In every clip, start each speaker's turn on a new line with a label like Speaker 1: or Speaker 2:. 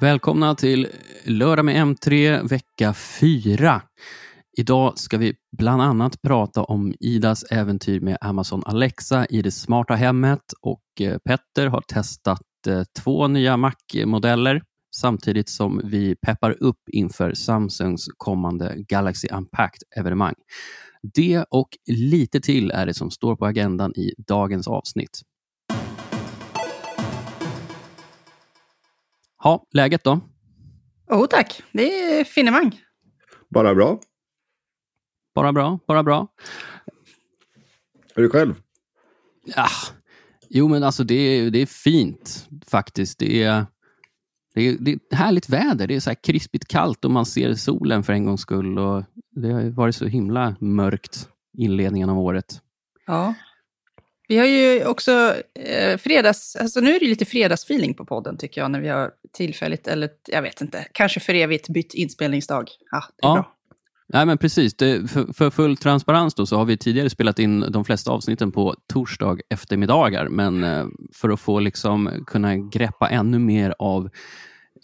Speaker 1: Välkomna till Lördag med M3 vecka 4. Idag ska vi bland annat prata om Idas äventyr med Amazon Alexa i det smarta hemmet och eh, Petter har testat eh, två nya Mac-modeller samtidigt som vi peppar upp inför Samsungs kommande Galaxy Unpacked-evenemang. Det och lite till är det som står på agendan i dagens avsnitt. Ja, läget då?
Speaker 2: Oh, tack, det är finemang.
Speaker 3: Bara bra.
Speaker 1: Bara bra, bara bra.
Speaker 3: Är du själv?
Speaker 1: Ja, jo, men alltså det är, det är fint faktiskt. Det är, det är, det är härligt väder. Det är så här krispigt kallt och man ser solen för en gångs skull. Och det har varit så himla mörkt inledningen av året.
Speaker 2: Ja. Vi har ju också eh, fredags, alltså nu är det lite fredagsfeeling på podden tycker jag, när vi har tillfälligt, eller jag vet inte, kanske för evigt bytt inspelningsdag. Ja, är
Speaker 1: Ja.
Speaker 2: bra.
Speaker 1: Nej, men precis. Det, för, för full transparens då, så har vi tidigare spelat in de flesta avsnitten på torsdag eftermiddagar. Men eh, för att få liksom kunna greppa ännu mer av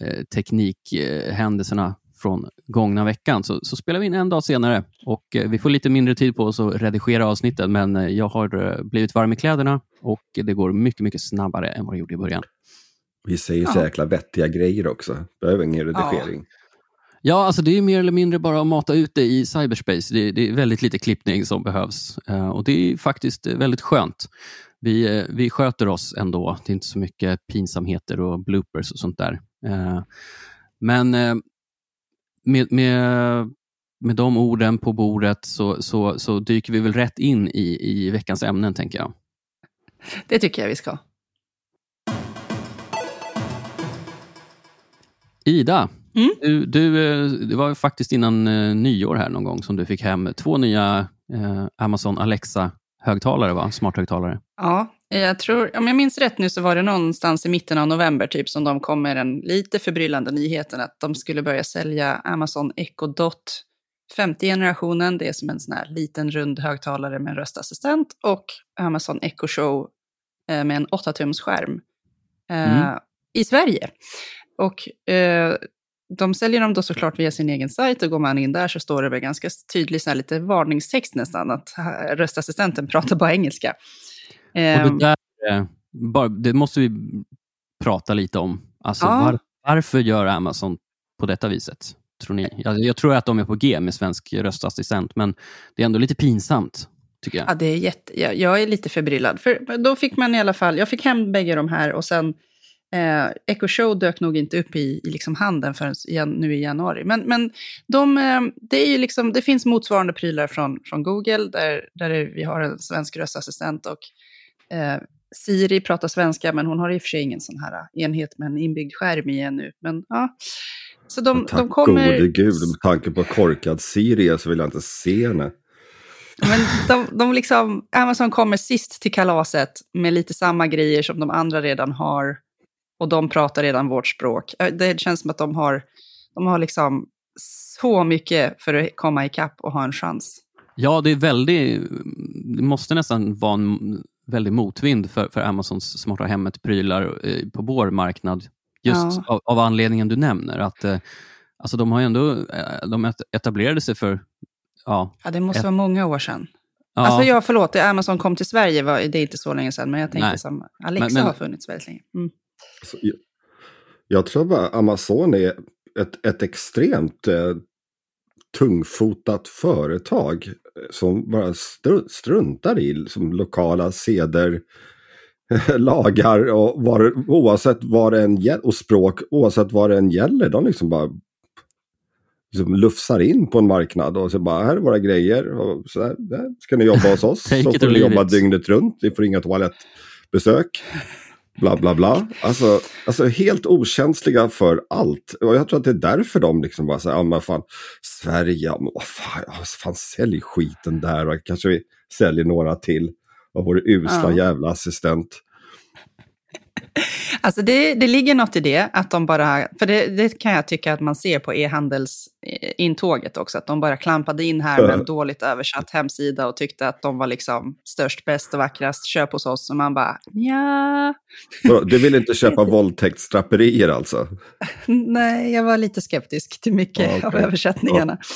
Speaker 1: eh, teknikhändelserna från gångna veckan så, så spelar vi in en dag senare. Och eh, Vi får lite mindre tid på oss att redigera avsnitten, men eh, jag har eh, blivit varm i kläderna och det går mycket, mycket snabbare än vad det gjorde i början.
Speaker 3: Vi säger så
Speaker 2: Ja.
Speaker 3: jäkla vettiga grejer också. Behöver ingen redigering.
Speaker 1: Ja, alltså det är mer eller mindre bara att mata ut det i cyberspace. Det, det är väldigt lite klippning som behövs Eh, och det är faktiskt väldigt skönt. Vi, eh, vi sköter oss ändå. Det är inte så mycket pinsamheter och bloopers och sånt där. Eh, Men med, med, med de orden på bordet så, så, så dyker vi väl rätt in i, i veckans ämnen, tänker jag.
Speaker 2: Det tycker jag vi ska.
Speaker 1: Ida,
Speaker 2: Mm.
Speaker 1: du, du, eh, det var faktiskt innan eh, nyår här någon gång som du fick hem två nya eh, Amazon Alexa-högtalare, va? smarthögtalare.
Speaker 2: Ja, jag tror, om jag minns rätt nu så var det någonstans i mitten av november typ som de kom med den lite förbryllande nyheten att de skulle börja sälja Amazon Echo Dot femte generationen. Det är som en sån här liten rund högtalare med en röstassistent och Amazon Echo Show eh, med en 8-tums skärm eh,
Speaker 1: Mm.
Speaker 2: i Sverige. Och eh, de säljer dem då såklart via sin egen sajt och går man in där så står det väl ganska tydlig så här lite varningstext nästan att röstassistenten pratar bara engelska.
Speaker 1: Och
Speaker 2: Ehm,
Speaker 1: det, där, eh, det måste vi prata lite om. Alltså,
Speaker 2: Ja.
Speaker 1: var, varför gör Amazon på detta viset? Tror ni? Jag, jag tror att de är på G med svensk röstassistent, men det är ändå lite pinsamt, tycker jag.
Speaker 2: Ja, det är jätte, jag, jag är lite förbryllad. För då fick man i alla fall, jag fick hem bägge de här och sen eh, Echo Show dök nog inte upp i, i liksom handeln förrän igen, nu i januari. Men, men de, eh, det, är ju liksom, det finns motsvarande prylar från, från Google där, där vi har en svensk röstassistent och eh, Siri pratar svenska men hon har i och för sig ingen sån här enhet med en inbyggd skärm i ännu. Men ja, så de,
Speaker 3: Tack
Speaker 2: de kommer...
Speaker 3: gode gud, med tanke på korkad Siri så vill jag inte se henne.
Speaker 2: Men de, de liksom, Amazon kommer sist till kalaset med lite samma grejer som de andra redan har. Och de pratar redan vårt språk. Eh, Det känns som att de har, de har liksom så mycket för att komma ikapp och ha en chans.
Speaker 1: Ja, det är väldigt, det måste nästan vara en väldig motvind för, för Amazons smarta hemmet-prylar eh, på vår marknad. Just
Speaker 2: Ja.
Speaker 1: av, av anledningen du nämner. Att, eh, alltså de har ju ändå eh, de et- etablerade sig för ja,
Speaker 2: Ja, det måste
Speaker 1: Ett-
Speaker 2: vara många år sedan.
Speaker 1: ja,
Speaker 2: Alltså jag, förlåt, Amazon kom till Sverige, var, det är inte så länge sedan, men jag tänkte
Speaker 1: Nej.
Speaker 2: som Alexa
Speaker 1: Men- men-
Speaker 2: har funnits väldigt länge. Mm.
Speaker 3: Så jag, jag tror bara Amazon är ett, ett extremt eh, tungfotat företag som bara stru- struntar i som lokala seder, lagar och var, oavsett vad det än gäller, och språk oavsett vad det än gäller. De liksom bara liksom lufsar in på en marknad och så bara här är våra grejer. Och så här, där ska ni jobba hos oss. Så får ni jobba dygnet runt. Ni får inga toalettbesök. Bla bla bla. Alltså, alltså helt okänsliga för allt. Och jag tror att det är därför de liksom bara säger, ja men fan, Sverige, men vad fan, fan sälj skiten där och kanske vi säljer några till. Av vår usla
Speaker 2: Ja.
Speaker 3: jävla assistent.
Speaker 2: Alltså det, det ligger något i det, att de bara, för det, det kan jag tycka att man ser på e-handels, intåget också. Att de bara klampade in här med en dåligt översatt hemsida och tyckte att de var liksom störst, bäst och vackrast. Köp hos oss. Och man bara, ja.
Speaker 3: Du vill inte köpa våldtäktsdraperier alltså?
Speaker 2: Nej, jag var lite skeptisk till mycket okay. av översättningarna. Ja.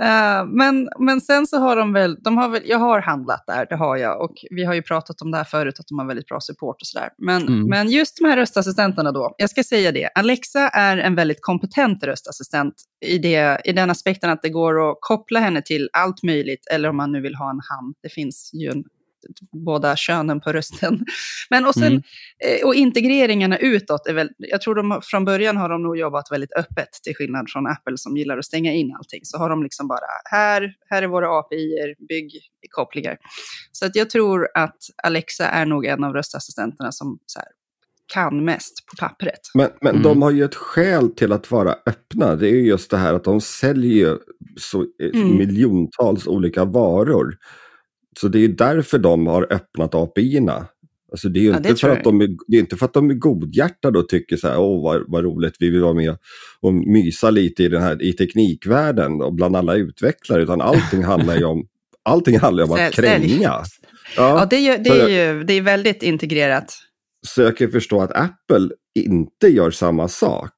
Speaker 2: Uh, men, men sen så har de väl, de har väl, jag har handlat där, det har jag. Och vi har ju pratat om det här förut, att de har väldigt bra support och sådär. Men, mm. men just de här röstassistenterna då, jag ska säga det. Alexa är en väldigt kompetent röstassistent i, det, i den aspekten att det går att koppla henne till allt möjligt, eller om man nu vill ha en han. Det finns ju en, båda könen på rösten. Men och, sen, mm. Eh, och integreringarna utåt är väl, jag tror de från början har de nog jobbat väldigt öppet, till skillnad från Apple som gillar att stänga in allting. Så har de liksom bara, här, här är våra API, bygg kopplingar. Så att jag tror att Alexa är nog en av röstassistenterna som så här, kan mest på pappret.
Speaker 3: Men, men mm. de har ju ett skäl till att vara öppna. Det är ju just det här att de säljer så, eh, mm. miljontals olika varor. Så det är ju därför de har öppnat API-erna. Alltså det är ju ja, inte, för att de är, det är inte för att de är godhjärtade och tycker så här, åh vad, vad roligt, vi vill vara med och mysa lite i, den här, i teknikvärlden och bland alla utvecklare, utan allting handlar ju om, allting handlar om att kränga. Ja,
Speaker 2: ja det, är ju, det, är ju, det är väldigt integrerat.
Speaker 3: Kan förstå att Apple inte gör samma sak.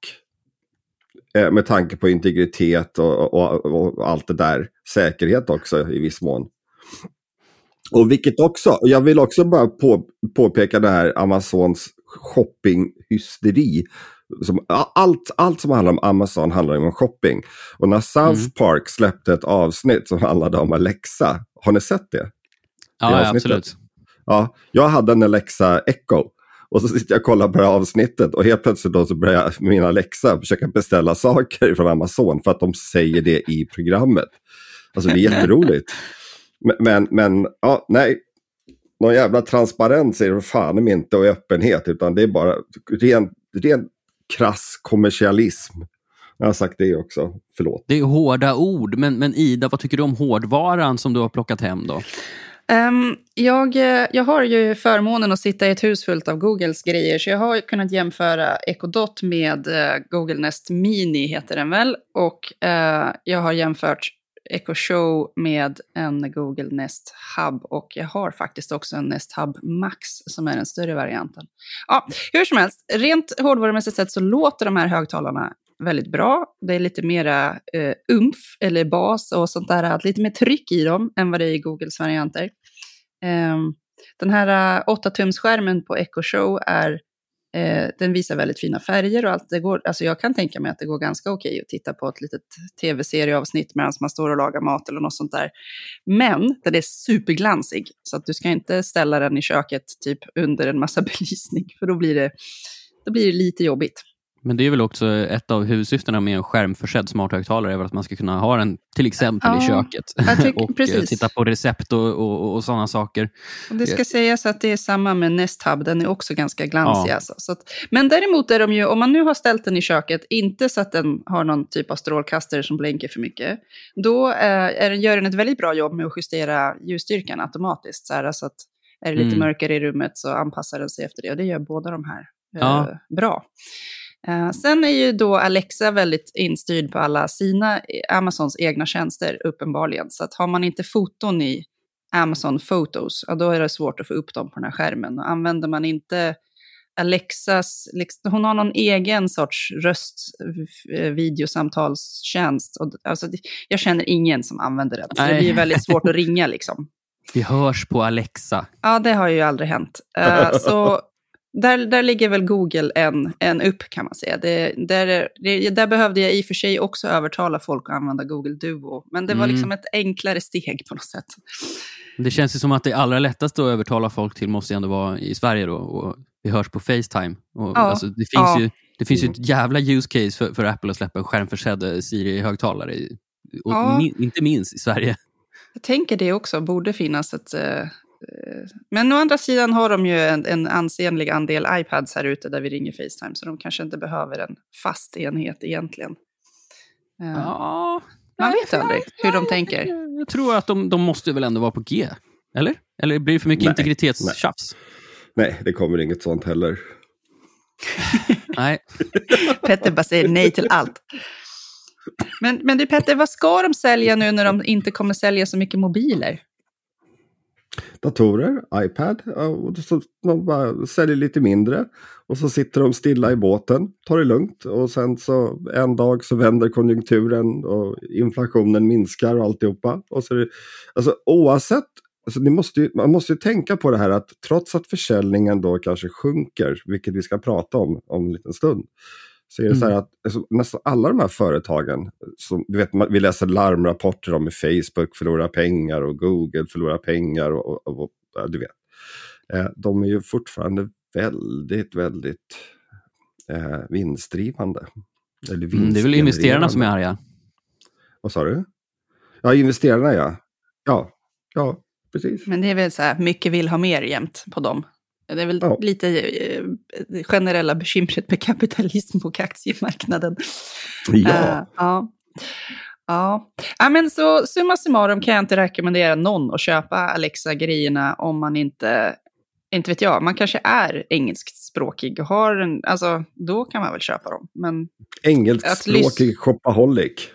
Speaker 3: Eh, med tanke på integritet och, och, och, allt det där. Säkerhet också i viss mån. Och vilket också, jag vill också bara på, påpeka det här Amazons shoppinghysteri. Som, allt, allt som handlar om Amazon handlar om shopping. Och när South mm. Park släppte ett avsnitt som handlade om Alexa, har ni sett det?
Speaker 1: Ja, det absolut.
Speaker 3: Ja, jag hade en Alexa Echo. Och så sitter jag och kollar på det här avsnittet och helt plötsligt då så börjar jag, min Alexa försöka beställa saker från Amazon för att de säger det i programmet. Alltså det är jätteroligt. Men, men, men ja, nej. Någon jävla transparens är det fan inte och öppenhet utan det är bara ren, ren krass kommersialism. Jag har sagt det också, förlåt.
Speaker 1: Det är hårda ord, men, men Ida, vad tycker du om hårdvaran som du har plockat hem då?
Speaker 2: Um, jag, eh, jag har ju förmånen att sitta i ett hus fullt av Googles grejer, så jag har kunnat jämföra Echo Dot med uh, Google Nest Mini, heter den väl. Och uh, jag har jämfört Echo Show med en Google Nest Hub och jag har faktiskt också en Nest Hub Max som är den större varianten. Ja, hur som helst, rent hårdvarumässigt sett så låter de här högtalarna väldigt bra. Det är lite mera eh, umf eller bas och sånt där, lite mer tryck i dem än vad det är i Googles varianter. Eh, den här eh, 8-tumsskärmen på Echo Show är Eh, den visar väldigt fina färger och allt. Det går, alltså jag kan tänka mig att det går ganska okej att titta på ett litet tv-serieavsnitt medan man står och lagar mat eller något sånt där. Men den är superglansig, så att du ska inte ställa den i köket typ under en massa belysning, för då blir det, då blir det lite jobbigt.
Speaker 1: Men det är väl också ett av huvudsyftena med en skärmförsedd smarthögtalare, är att man ska kunna ha den till exempel ja, i köket tycker, och eh, precis. titta på recept och, och, och sådana saker.
Speaker 2: Och det ska sägas att det är samma med Nest Hub, den är också ganska glansig. Ja. Alltså. Så att, men däremot är de ju, om man nu har ställt den i köket, inte så att den har någon typ av strålkastare som blänker för mycket, då eh, är, gör den ett väldigt bra jobb med att justera ljusstyrkan automatiskt. Så, här, så att är det lite mm. mörkare i rummet så anpassar den sig efter det. Och det gör båda de här eh, bra. Uh, sen är ju då Alexa väldigt instyrd på alla sina, Amazons egna tjänster uppenbarligen. Så att har man inte foton i Amazon Photos, ja, då är det svårt att få upp dem på den här skärmen. Och använder man inte Alexas, liksom, hon har någon egen sorts röstvideosamtalstjänst. Och, alltså, jag känner ingen som använder den, så det blir väldigt svårt att ringa liksom.
Speaker 1: Vi hörs på Alexa.
Speaker 2: Ja, det har ju aldrig hänt. Så där, där ligger väl Google en, en upp kan man säga. Det, där, det, där behövde jag i och för sig också övertala folk att använda Google Duo. Men det var mm. liksom ett enklare steg på något sätt.
Speaker 1: Det känns ju som att det allra lättaste att övertala folk till måste ändå vara i Sverige då. Och vi hörs på Facetime. Och, ja. alltså, det finns, ja. ju, det finns ju ett jävla use case för, för Apple att släppa en skärmförsedd Siri-högtalare. Ja. Inte minst i Sverige.
Speaker 2: Jag tänker det också, borde finnas ett, Eh, men å andra sidan har de ju en, en ansenlig andel iPads här ute där vi ringer Facetime, så de kanske inte behöver en fast enhet egentligen. Eh, ja, Man nej, vet aldrig hur de tänker.
Speaker 1: Jag tror att de, de måste väl ändå vara på G, eller? Eller blir det för mycket integritetstjafs?
Speaker 3: Nej. nej, det kommer inget sånt heller.
Speaker 1: nej.
Speaker 2: Petter bara säger nej till allt. Men, men du Petter, vad ska de sälja nu när de inte kommer sälja så mycket mobiler?
Speaker 3: Datorer, iPad, och så de bara säljer lite mindre. Och så sitter de stilla i båten, tar det lugnt och sen så en dag så vänder konjunkturen och inflationen minskar och alltihopa. Och så det, alltså oavsett, alltså ni måste ju, man måste ju tänka på det här att trots att försäljningen då kanske sjunker, vilket vi ska prata om om en liten stund, så är det så här att alltså, nästan alla de här företagen, som, du vet, vi läser larmrapporter om hur Facebook förlorar pengar och Google förlorar pengar och, och, och, och du vet. Eh, de är ju fortfarande väldigt, väldigt eh, vinstdrivande.
Speaker 1: Eller mm, det är väl investerarna som är arga?
Speaker 3: Vad sa du? Ja, investerarna ja. Ja, ja precis.
Speaker 2: Men det är väl så här, mycket vill ha mer jämt på dem. Det är väl ja. lite eh, generella bekymret med kapitalism och aktiemarknaden.
Speaker 3: Ja. Uh,
Speaker 2: ja. Ja. ja, men så summa summarum kan jag inte rekommendera någon att köpa Alexa-grejerna om man inte, inte vet jag, man kanske är engelskspråkig och har en, alltså då kan man väl köpa dem. Men
Speaker 3: engelskspråkig shopaholic.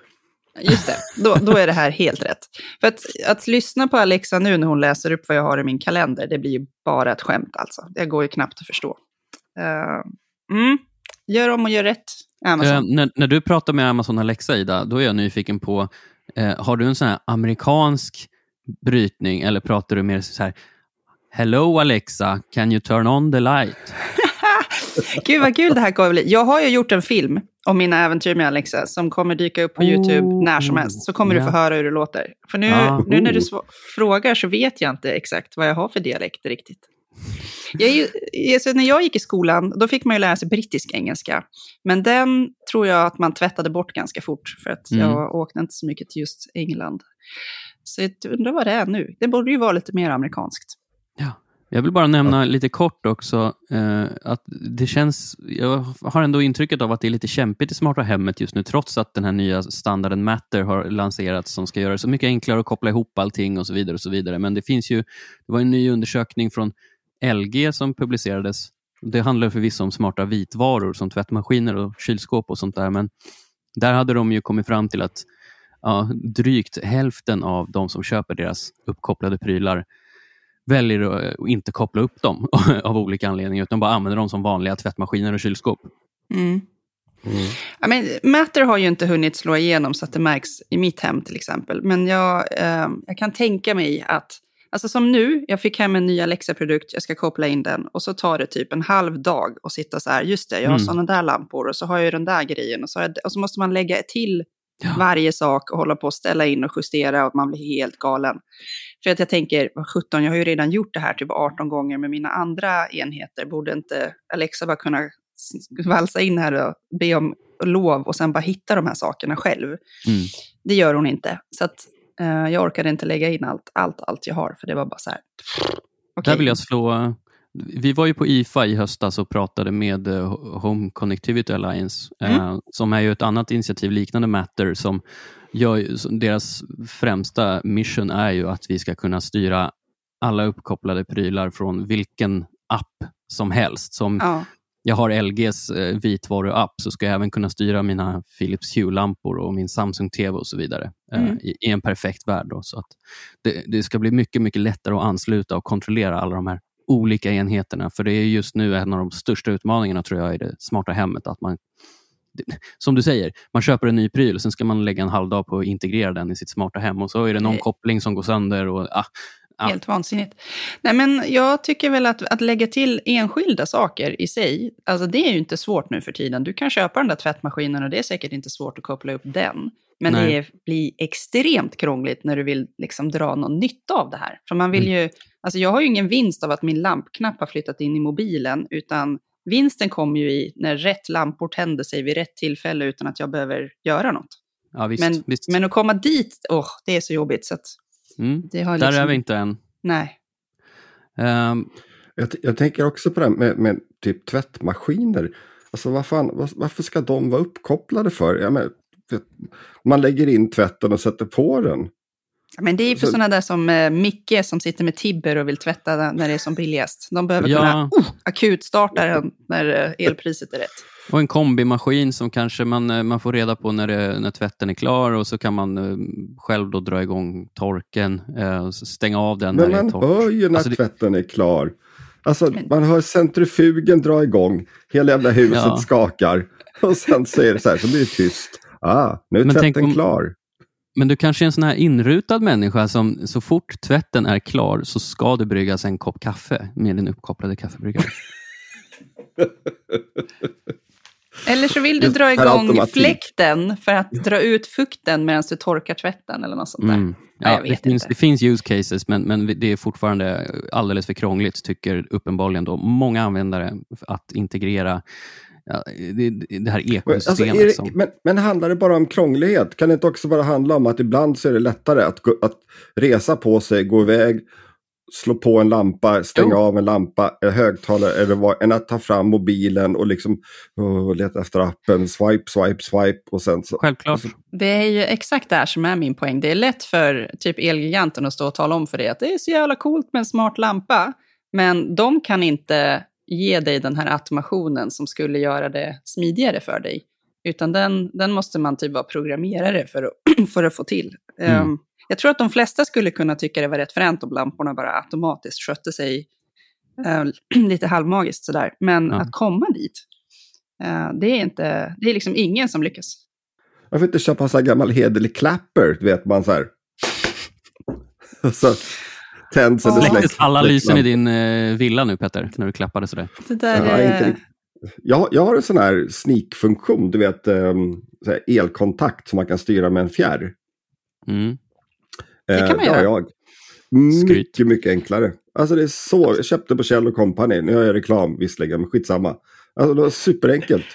Speaker 2: Just det, då, då är det här helt rätt. För att, att lyssna på Alexa nu när hon läser upp vad jag har i min kalender, det blir ju bara ett skämt alltså. Det går ju knappt att förstå. Uh, mm. Gör om och gör rätt, Amazon. Uh,
Speaker 1: när, när, du pratar med Amazon Alexa, Ida, då är jag nyfiken på, uh, har du en sån här amerikansk brytning eller pratar du mer så här, Hello Alexa, can you turn on the light?
Speaker 2: Gud vad kul det här kommer bli. Jag har ju gjort en film om mina äventyr med Alexa som kommer dyka upp på YouTube oh, när som helst. Så kommer ja. du få höra hur det låter. För nu, ah, nu när du frågar så vet jag inte exakt vad jag har för dialekt riktigt. Jag ju, alltså när jag gick i skolan, då fick man ju lära sig brittisk engelska. Men den tror jag att man tvättade bort ganska fort, för att mm. jag åkte inte så mycket till just England. Så jag undrar vad det är nu. Det borde ju vara lite mer amerikanskt.
Speaker 1: Ja. Jag vill bara nämna lite kort också eh, att det känns, jag har ändå intrycket av att det är lite kämpigt i smarta hemmet just nu, trots att den här nya standarden Matter har lanserats som ska göra det så mycket enklare att koppla ihop allting och så vidare. och så vidare. Men det finns ju, det var en ny undersökning från LG som publicerades. Det handlar förvisso om smarta vitvaror som tvättmaskiner och kylskåp och sånt där, men där hade de ju kommit fram till att ja, drygt hälften av de som köper deras uppkopplade prylar väljer att inte koppla upp dem av olika anledningar, utan bara använder dem som vanliga tvättmaskiner och kylskåp.
Speaker 2: Mm. Mm. Ja, men Matter har ju inte hunnit slå igenom så att det märks i mitt hem till exempel. Men jag, eh, jag kan tänka mig att, alltså som nu, jag fick hem en ny Alexa-produkt, jag ska koppla in den och så tar det typ en halv dag att sitta så här, just det, jag har mm. sådana där lampor och så har jag den där grejen och så, jag, och så måste man lägga till ja. varje sak och hålla på att ställa in och justera och man blir helt galen. För att jag tänker, 17, jag har ju redan gjort det här typ 18 gånger med mina andra enheter. Borde inte Alexa bara kunna valsa in här och be om lov och sen bara hitta de här sakerna själv? Mm. Det gör hon inte. Så att, uh, jag orkade inte lägga in allt, allt, allt jag har, för det var bara så här.
Speaker 1: Okay. Där vill jag slå vi var ju på IFA i höstas och pratade med eh, Home Connectivity Alliance, mm. eh, som är ju ett annat initiativ liknande Matter, som gör, deras främsta mission är ju att vi ska kunna styra alla uppkopplade prylar från vilken app som helst. Som ja. Jag har LGs eh, vitvaruapp, så ska jag även kunna styra mina Philips Hue-lampor och min Samsung TV och så vidare eh, mm. i, i, en perfekt värld. Då, så att det, det, ska bli mycket, mycket lättare att ansluta och kontrollera alla de här olika enheterna. För det är just nu en av de största utmaningarna tror jag i det smarta hemmet. Att man, som du säger, man köper en ny pryl och sen ska man lägga en halv dag på att integrera den i sitt smarta hem och så är det någon koppling som går sönder. Och, ah,
Speaker 2: ah. Helt vansinnigt. Nej, men jag tycker väl att, att lägga till enskilda saker i sig, alltså det är ju inte svårt nu för tiden. Du kan köpa den där tvättmaskinen och det är säkert inte svårt att koppla upp den. Men Nej. det blir extremt krångligt när du vill liksom dra någon nytta av det här. För man vill mm. ju, alltså jag har ju ingen vinst av att min lampknapp har flyttat in i mobilen, utan vinsten kommer ju i när rätt lampor tänder sig vid rätt tillfälle utan att jag behöver göra något.
Speaker 1: Ja, visst,
Speaker 2: men,
Speaker 1: visst.
Speaker 2: men att komma dit, oh, det är så jobbigt. Så
Speaker 1: mm. det har liksom... Där är vi inte än.
Speaker 2: Nej.
Speaker 3: Um... Jag, jag, tänker också på det här med, med typ tvättmaskiner. Alltså vad fan, var, varför ska de vara uppkopplade för? Jag menar, man lägger in tvätten och sätter på den.
Speaker 2: Men det är för så... sådana där som eh, Micke som sitter med Tibber och vill tvätta när det är som billigast. De behöver ja. kunna uh, akutstarta den när eh, elpriset är rätt.
Speaker 1: Och en kombimaskin som kanske man, eh, man får reda på när, det, när tvätten är klar och så kan man uh, själv då dra igång torken uh, och stänga av den.
Speaker 3: Men man hör ju när alltså, tvätten är klar. Alltså, man hör centrifugen dra igång, hela jävla huset ja. skakar och sen så är det så här, så blir det tyst. Ah, nu är Men tvätten om, klar.
Speaker 1: Men du kanske är en sån här inrutad människa som så fort tvätten är klar så ska det bryggas en kopp kaffe med din uppkopplade kaffebryggare.
Speaker 2: Eller så vill du dra igång fläkten för att dra ut fukten medan du torkar tvätten eller något sånt där. Mm.
Speaker 1: Ja, det, finns, det, finns, use cases, men, men det är fortfarande alldeles för krångligt, tycker uppenbarligen då många användare, att integrera ja, det, det, här ekosystemet. Alltså, det,
Speaker 3: som... men, men handlar det bara om krånglighet? Kan det inte också bara handla om att ibland så är det lättare att, att resa på sig, gå iväg, slå på en lampa, stänga jo. av en lampa, en högtalare eller vad, än att ta fram mobilen och liksom uh, leta efter appen, swipe, swipe, swipe och sen så.
Speaker 1: Självklart. Alltså.
Speaker 2: Det är ju exakt det här som är min poäng. Det är lätt för typ Elgiganten att stå och tala om för dig att det är så jävla coolt med en smart lampa. Men de kan inte ge dig den här automationen som skulle göra det smidigare för dig. Utan den, den måste man typ vara programmerare för att, för att få till. Mm. Um, jag tror att de flesta skulle kunna tycka det var rätt fränt om lamporna bara automatiskt skötte sig uh, lite halvmagiskt sådär. Men ja. att komma dit, uh, det är inte, det är liksom ingen som lyckas.
Speaker 3: Varför inte köpa en sån här gammal hederlig klapper, vet man så här. så tänds eller
Speaker 1: släcks. alla lysen i din uh, villa nu Petter, när du klappade sådär?
Speaker 2: Det där ja, är...
Speaker 3: jag, jag har en sån här sneak-funktion, du vet um, elkontakt som man kan styra med en fjärr.
Speaker 1: Mm.
Speaker 2: Det kan man
Speaker 3: eh,
Speaker 2: göra.
Speaker 3: Jag. Mycket, mycket enklare. Alltså det är så, jag köpte på Kjell Company, nu gör jag reklam visserligen, men skitsamma. Alltså det var superenkelt.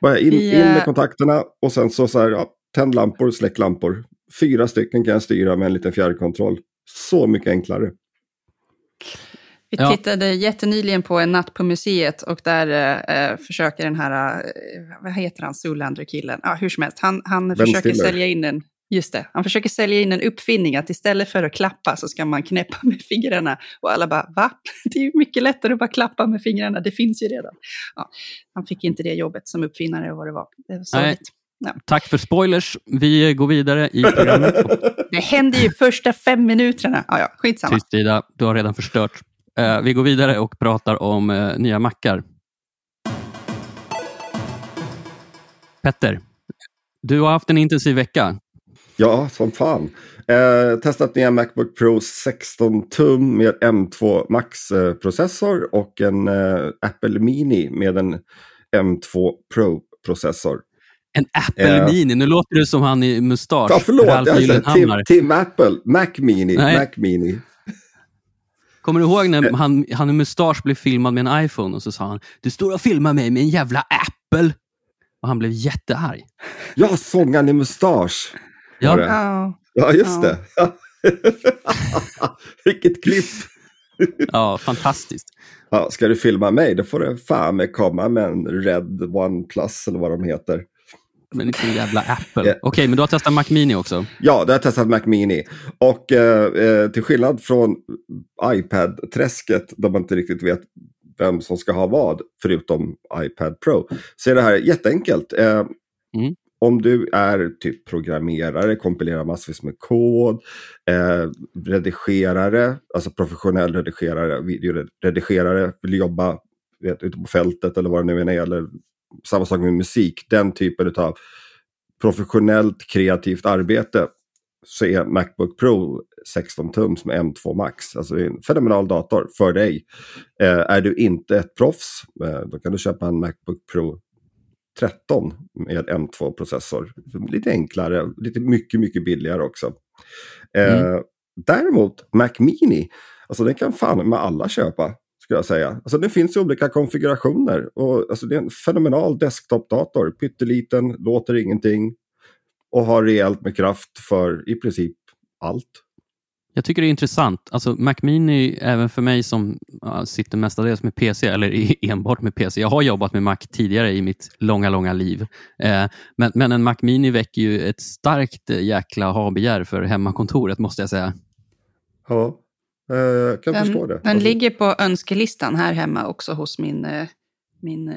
Speaker 3: Bara in, in med kontakterna och sen så, så här, ja, tänd lampor, släck lampor. Fyra stycken kan jag styra med en liten fjärrkontroll. Så mycket enklare.
Speaker 2: Vi ja. tittade jättenyligen på en natt på museet och där äh, försöker den här, äh, vad heter han, Zoolander-killen, ja, hur som helst, han, han försöker Stiller. sälja in en Just det, han försöker sälja in en uppfinning att istället för att klappa så ska man knäppa med fingrarna. Och alla bara, va? Det är ju mycket lättare att bara klappa med fingrarna, det finns ju redan. Ja, han fick inte det jobbet som uppfinnare och vad det var. Det var.
Speaker 1: Ja. Tack för spoilers. Vi går vidare i programmet.
Speaker 2: det händer ju första fem minuterna. Ja, ja, skitsamma.
Speaker 1: Tyst Ida, du har redan förstört. Uh, vi går vidare och pratar om uh, nya mackar. Petter, du har haft en intensiv vecka.
Speaker 3: Ja, som fan. Eh, testat nya Macbook Pro 16 tum med M2 Max-processor och en eh, Apple Mini med en M2 Pro-processor.
Speaker 1: En Apple eh, Mini? Nu låter du som han i mustasch.
Speaker 3: Ja, förlåt. Alltså, Tim, Tim, Apple. Mac Mini. Mac Mini.
Speaker 1: Kommer du ihåg när eh. han, han i mustasch blev filmad med en iPhone och så sa han Du står och filmar mig med en jävla Apple. Och han blev jättearg.
Speaker 3: Ja, sångaren i mustasch.
Speaker 1: Ja,
Speaker 3: ja. ja just ja. det. Vilket klipp!
Speaker 1: ja, fantastiskt.
Speaker 3: Ja, ska du filma mig, då får du fan med komma med en Red OnePlus eller vad de heter.
Speaker 1: Men inte en jävla Apple. Okej, okay, men du har testat Mac Mini också?
Speaker 3: Ja, jag har testat Mac Mini. Och eh, eh, till skillnad från iPad-träsket, där man inte riktigt vet vem som ska ha vad, förutom iPad Pro, så är det här jätteenkelt. Eh, mm om du är typ programmerare, kompilerar massvis med kod, eh, redigerare, alltså professionell redigerare, videoredigerare, vill jobba vet, ute på fältet eller vad det nu än är, eller samma sak med musik, den typen av professionellt kreativt arbete så är Macbook Pro 16 tums med M2 Max. Alltså det är en fenomenal dator för dig. Eh, är du inte ett proffs, eh, då kan du köpa en Macbook Pro 13 med M2-processor. Lite enklare, lite mycket, mycket billigare också. Eh, mm. Däremot Mac Mini, alltså den kan fan med alla köpa. Skulle jag säga. Alltså det finns olika konfigurationer. Och, alltså det är en fenomenal desktopdator. Pytteliten, låter ingenting. Och har rejält med kraft för i princip allt.
Speaker 1: Jag tycker det är intressant. Alltså Mac Mini, även för mig som sitter mestadels med PC, eller enbart med PC. Jag har jobbat med Mac tidigare i mitt långa, långa liv. Eh, men, men en Mac Mini väcker ju ett starkt eh, jäkla ha-begär för hemmakontoret, måste jag säga.
Speaker 3: Ja, jag kan
Speaker 2: den,
Speaker 3: förstå det.
Speaker 2: Den alltså- ligger på önskelistan här hemma också hos min, eh, min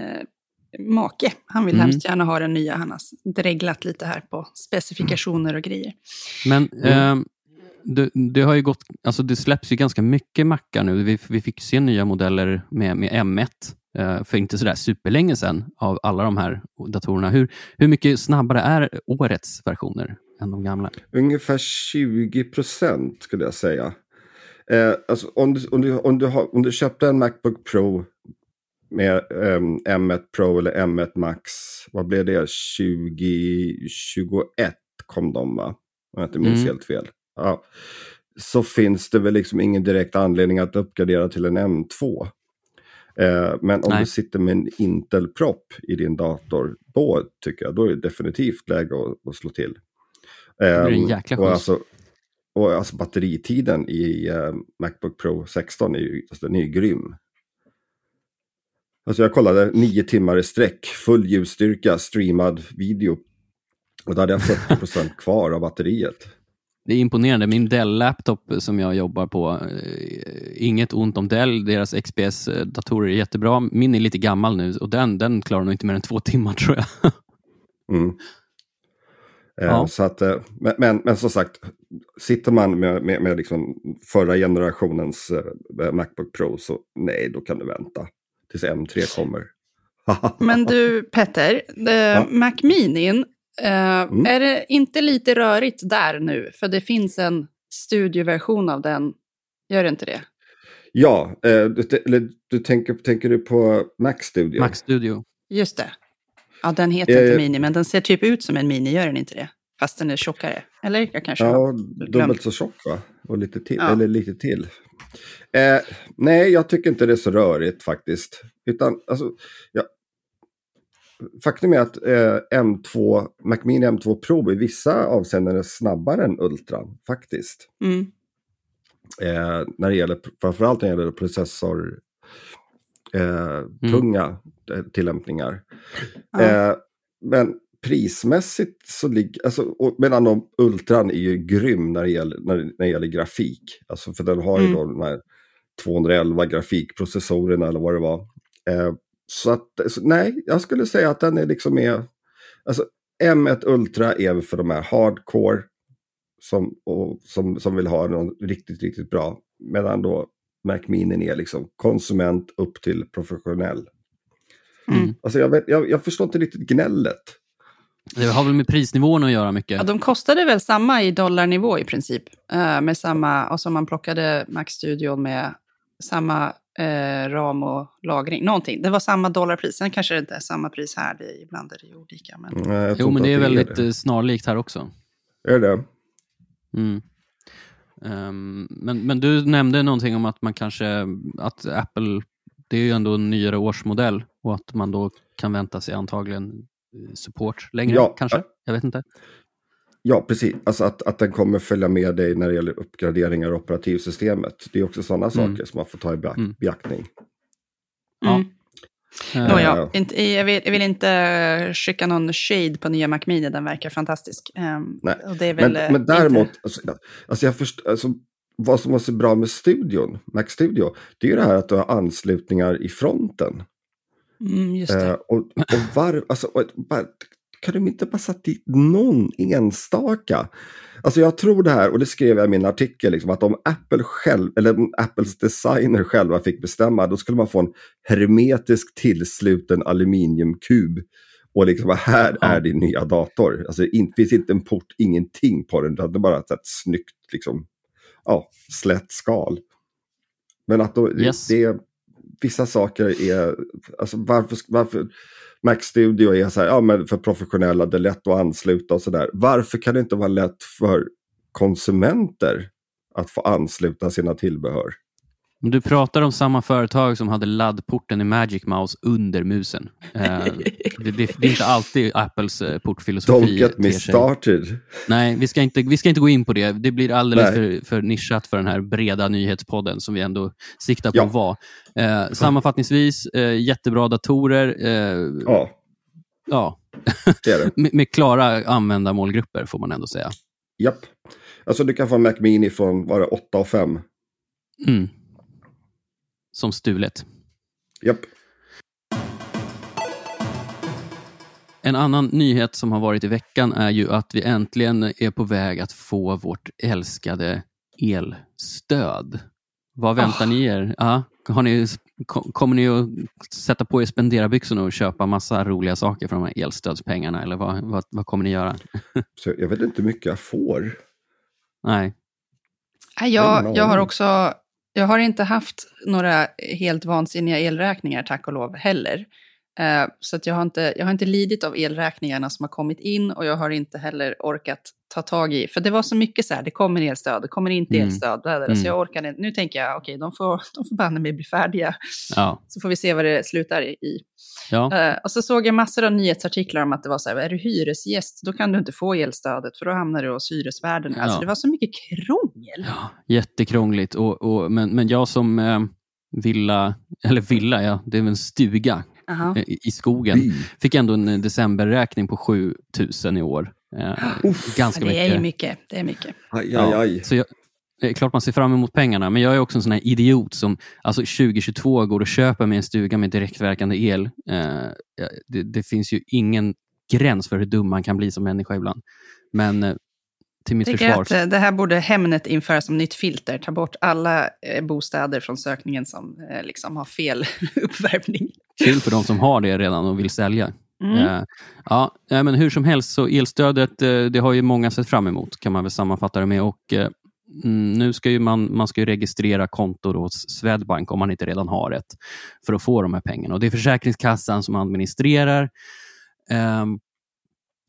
Speaker 2: make. Han vill
Speaker 1: Mm.
Speaker 2: hemskt gärna ha den nya. Han har dreglat lite här på specifikationer och grejer.
Speaker 1: Men
Speaker 3: Mm.
Speaker 1: eh, det, det har ju gått, alltså det släpps ju ganska mycket mackar nu. Vi, vi fick se nya modeller med, med M1 eh, för inte sådär superlänge sedan av alla de här datorerna. Hur, hur mycket snabbare är årets versioner än de gamla?
Speaker 3: Ungefär 20 procent skulle jag säga. Eh, alltså, om, du, om, du, om, du har, om du köpte en Macbook Pro med ehm, M1 Pro eller M1 Max, vad blev det? 2021 kom de va? Om jag inte minns
Speaker 1: Mm.
Speaker 3: helt fel. Ja. Så finns det väl liksom ingen direkt anledning att uppgradera till en M2. Eh, men om
Speaker 1: Nej.
Speaker 3: du sitter med en Intel-propp i din dator, då tycker jag då är det definitivt läge att, att slå till.
Speaker 1: blir en
Speaker 3: Ehm,
Speaker 1: jäkla
Speaker 3: och alltså, och alltså batteritiden i eh, Macbook Pro 16 är ju, alltså, den är ju grym. Alltså jag kollade nio timmar i sträck, full ljusstyrka, streamad video. Och då hade jag 40% kvar av batteriet.
Speaker 1: Det är imponerande. Min Dell-laptop som jag jobbar på, eh, inget ont om Dell, deras XPS-datorer är jättebra. Min är lite gammal nu och den, den klarar nog inte mer än två timmar tror jag.
Speaker 3: Mm. Eh,
Speaker 1: Ja.
Speaker 3: Så att, eh, men, men, men som sagt, sitter man med, med, med liksom förra generationens eh, Macbook Pro så nej, då kan du vänta tills M3 kommer.
Speaker 2: Men du, Petter, eh, Mac Minin, eh,
Speaker 3: Mm.
Speaker 2: är det inte lite rörigt där nu? För det finns en studioversion av den. Gör det inte det?
Speaker 3: Ja, eh, du, eller, du tänker, tänker du på Mac Studio?
Speaker 1: Mac Studio.
Speaker 2: Just det. Ja, den heter inte
Speaker 3: Eh,
Speaker 2: Mini, men den ser typ ut som en Mini, gör den inte det? Fast den är tjockare. Eller jag kanske
Speaker 3: Ja, dubbelt så tjock va? Och lite till.
Speaker 2: Ja.
Speaker 3: Eller lite till. Eh, nej, jag tycker inte det är så rörigt faktiskt. Utan, alltså, ja, faktum är att eh, M2, Mac Mini M2 Pro i vissa avseenden är snabbare än Ultran faktiskt.
Speaker 2: Mm.
Speaker 3: Eh, när det gäller, framförallt när det gäller processor, eh, tunga eh, tillämpningar.
Speaker 2: Ja.
Speaker 3: Eh, men prismässigt så ligger, alltså, och, medan de, Ultran är ju grym när det gäller, när, när det gäller grafik. Alltså för den har ju
Speaker 2: Mm.
Speaker 3: då de här 211 grafikprocessorerna eller vad det var. Eh, så att, så, nej, jag skulle säga att den är liksom med, alltså M1 Ultra är för de här hardcore som, och, som, som vill ha någon riktigt, riktigt bra. Medan då Mac Mini är liksom konsument upp till professionell.
Speaker 2: Mm.
Speaker 3: Alltså jag, vet, jag, jag förstår inte riktigt gnället.
Speaker 1: Det har väl med prisnivån att göra mycket.
Speaker 2: Ja, de kostade väl samma i dollarnivå i princip. eh, med samma, och så man plockade Mac Studio med samma eh, ram och lagring. Någonting. Det var samma dollarpris. Sen kanske det inte är samma pris här. Det, är- ibland är det olika. Men...
Speaker 3: Nej,
Speaker 1: jo, men det är väldigt
Speaker 3: det.
Speaker 1: eh, snarlikt här också.
Speaker 3: Är det?
Speaker 1: Mm. Ehm, men, men du nämnde någonting om att man kanske, att Apple, det är ju ändå en nyare årsmodell och att man då kan vänta sig antagligen eh, support längre
Speaker 3: Ja.
Speaker 1: kanske? Jag vet inte.
Speaker 3: Ja, precis. Alltså att, att den kommer följa med dig när det gäller uppgraderingar av operativsystemet. Det är också sådana
Speaker 1: Mm.
Speaker 3: saker som man får ta i beak-
Speaker 1: Mm.
Speaker 3: beaktning.
Speaker 1: Ja.
Speaker 2: Mm.
Speaker 1: Eh,
Speaker 2: inte, jag, vill, jag vill inte skicka någon shade på nya Mac Mini. Den verkar fantastisk.
Speaker 3: Nej,
Speaker 2: och det är väl,
Speaker 3: Men,
Speaker 2: eh,
Speaker 3: men däremot,
Speaker 2: Inte...
Speaker 3: alltså, jag- alltså jag först, alltså, vad som var så bra med studion, Mac Studio, det är ju det här att du har anslutningar i fronten.
Speaker 2: Mm, just det.
Speaker 3: Eh, och, och var, alltså, och, bara, kan de inte bara satt dit någon enstaka? Alltså jag tror det här, och det skrev jag i min artikel, liksom, att om Apple själv, eller Apples designer själva fick bestämma, då skulle man få en hermetisk tillsluten aluminiumkub. Och liksom, här
Speaker 1: Ja.
Speaker 3: är din nya dator. Alltså det finns inte en port, ingenting på den, utan det är bara ett, ett snyggt, liksom, ja, slätt skal. Men att då,
Speaker 1: Yes.
Speaker 3: det, vissa saker är, alltså varför, varför Mac Studio är så här, ja men för professionella, det är lätt att ansluta och sådär. Varför kan det inte vara lätt för konsumenter att få ansluta sina tillbehör?
Speaker 1: Men Du pratar om samma företag som hade laddporten i Magic Mouse under musen. Eh, det, det, det är inte alltid Apples eh, portfilosofi.
Speaker 3: Don't get me started.
Speaker 1: Nej, vi ska, inte, vi ska inte gå in på det. Det blir alldeles
Speaker 3: Nej.
Speaker 1: för, för nischat för den här breda nyhetspodden som vi ändå siktar på
Speaker 3: Ja.
Speaker 1: att vara. Eh, sammanfattningsvis, jättebra datorer.
Speaker 3: Ja,
Speaker 1: ja,
Speaker 3: det är det.
Speaker 1: med, med klara användarmålgrupper får man ändå säga.
Speaker 3: Japp. Alltså du kan få en Mac Mini från, var det 8 och 5?
Speaker 1: Mm. Som stulet.
Speaker 3: Japp.
Speaker 1: En annan nyhet som har varit i veckan är ju att vi äntligen är på väg att få vårt älskade elstöd. Vad väntar
Speaker 2: Oh.
Speaker 1: ni er? Ja, har ni, ko- kommer ni att sätta på er spenderarbyxorna och köpa massa roliga saker för de här elstödspengarna? Eller vad, vad, vad kommer ni göra?
Speaker 3: Så jag vet inte hur mycket jag får.
Speaker 1: Nej.
Speaker 2: Jag, jag har också, jag har inte haft några helt vansinniga elräkningar, tack och lov, heller. Eh, så att jag, har inte, jag har inte lidit av elräkningarna som har kommit in och jag har inte heller orkat ta tag i, för det var så mycket så här, det kommer elstöd, det kommer inte
Speaker 1: Mm.
Speaker 2: elstöd, bla, bla.
Speaker 1: Mm.
Speaker 2: så jag orkar inte. Nu tänker jag, okej, de får, de får banne mig bli färdiga,
Speaker 1: Ja.
Speaker 2: så får vi se vad det slutar i.
Speaker 1: ja.
Speaker 2: Eh, och så såg jag massor av nyhetsartiklar om att det var så här, är du hyresgäst, då kan du inte få elstödet, för då hamnar du hos hyresvärden. Alltså
Speaker 1: Ja.
Speaker 2: det var så mycket krångel.
Speaker 1: Ja, jättekrångligt. Och, och, men, men jag som eh, villa, eller villa, ja, det är väl en stuga
Speaker 2: Aha.
Speaker 1: eh, i, skogen,
Speaker 3: By.
Speaker 1: fick ändå en eh, decemberräkning på 7000 i år. Eh,
Speaker 3: Uff.
Speaker 1: ganska
Speaker 2: Ja, det är
Speaker 1: mycket.
Speaker 2: ju mycket. Det är mycket.
Speaker 3: Aj,
Speaker 1: Ja,
Speaker 3: aj, aj.
Speaker 1: Så jag, det är klart man ser fram emot pengarna, men jag är också en sån här idiot som alltså 2022 går och köper mig en stuga med direktverkande el. Ja, det, det finns ju ingen gräns för hur dum man kan bli som människa ibland. Men till mitt försvar...
Speaker 2: att eh, det här borde Hemnet införa som nytt filter. Ta bort alla eh, bostäder från sökningen som eh, liksom har fel uppvärmning.
Speaker 1: Chill för de som har det redan och vill sälja.
Speaker 2: Mm.
Speaker 1: Ja, men hur som helst, så elstödet det har ju många sett fram emot, kan man väl sammanfatta det med. Och, mm, nu ska ju man, man ska ju registrera konto hos Swedbank, om man inte redan har ett, för att få de här pengarna. Och Det är Försäkringskassan som administrerar. Ehm,